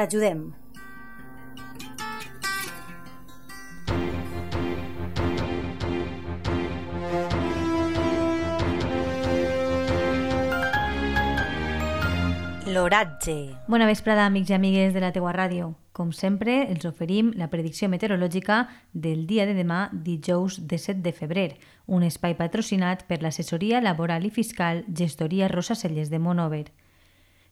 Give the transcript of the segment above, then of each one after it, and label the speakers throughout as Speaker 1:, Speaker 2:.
Speaker 1: T'ajudem. L'oratge.
Speaker 2: Bona vesprada, amics i amigues de la teua ràdio. Com sempre, els oferim la predicció meteorològica del dia de demà, dijous de 7 de febrer, un espai patrocinat per l'assessoria laboral i fiscal Gestoria Rosa Celles de Monover.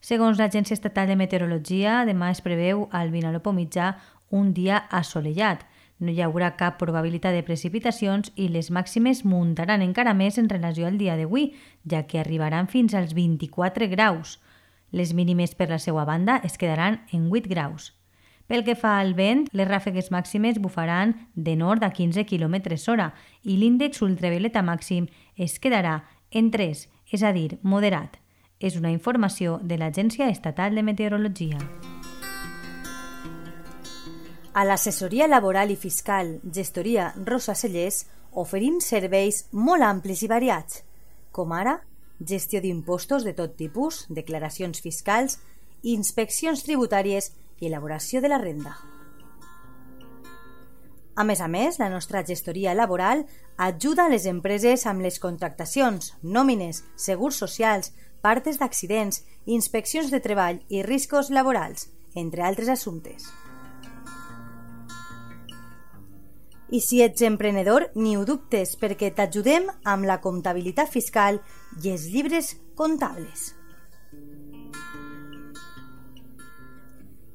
Speaker 2: Segons l'Agència Estatal de Meteorologia, demà es preveu al Vinalopó mitjà un dia assolellat. No hi haurà cap probabilitat de precipitacions i les màximes muntaran encara més en relació al dia d'avui, ja que arribaran fins als 24 graus. Les mínimes per la seva banda es quedaran en 8 graus. Pel que fa al vent, les ràfegues màximes bufaran de nord a 15 km hora i l'índex ultravioleta màxim es quedarà en 3, és a dir, moderat és una informació de l'Agència Estatal de Meteorologia.
Speaker 1: A l'assessoria laboral i fiscal Gestoria Rosa Cellers oferim serveis molt amplis i variats, com ara gestió d'impostos de tot tipus, declaracions fiscals, inspeccions tributàries i elaboració de la renda. A més a més, la nostra gestoria laboral ajuda a les empreses amb les contractacions, nòmines, segurs socials, partes d'accidents, inspeccions de treball i riscos laborals, entre altres assumptes. I si ets emprenedor, ni ho dubtes perquè t'ajudem amb la comptabilitat fiscal i els llibres comptables.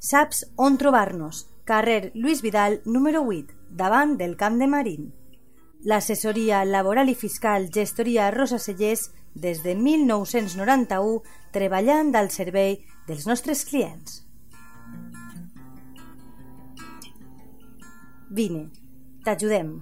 Speaker 1: Saps on trobar-nos? Carrer Lluís Vidal, número 8, davant del Camp de Marín. L'assessoria laboral i fiscal Gestoria Rosa Cellers des de 1991 treballant al servei dels nostres clients. Vine, t'ajudem.